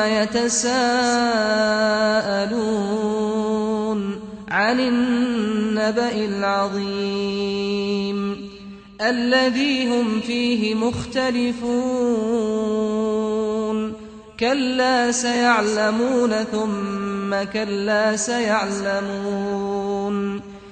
يتساءلون عن النبأ العظيم الذي هم فيه مختلفون. كلا سيعلمون ثم كلا سيعلمون.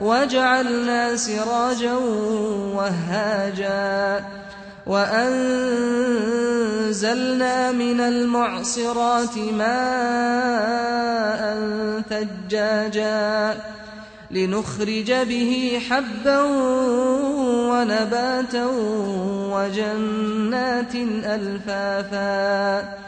وجعلنا سراجا وهاجا وأنزلنا من المعصرات ماء ثجاجا لنخرج به حبا ونباتا وجنات ألفافا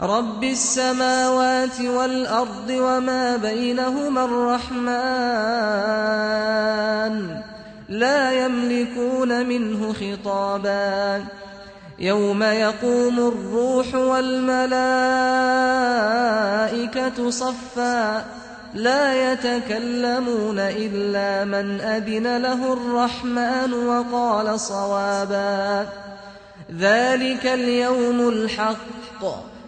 رب السماوات والأرض وما بينهما الرحمن لا يملكون منه خطابا يوم يقوم الروح والملائكة صفا لا يتكلمون إلا من أذن له الرحمن وقال صوابا ذلك اليوم الحق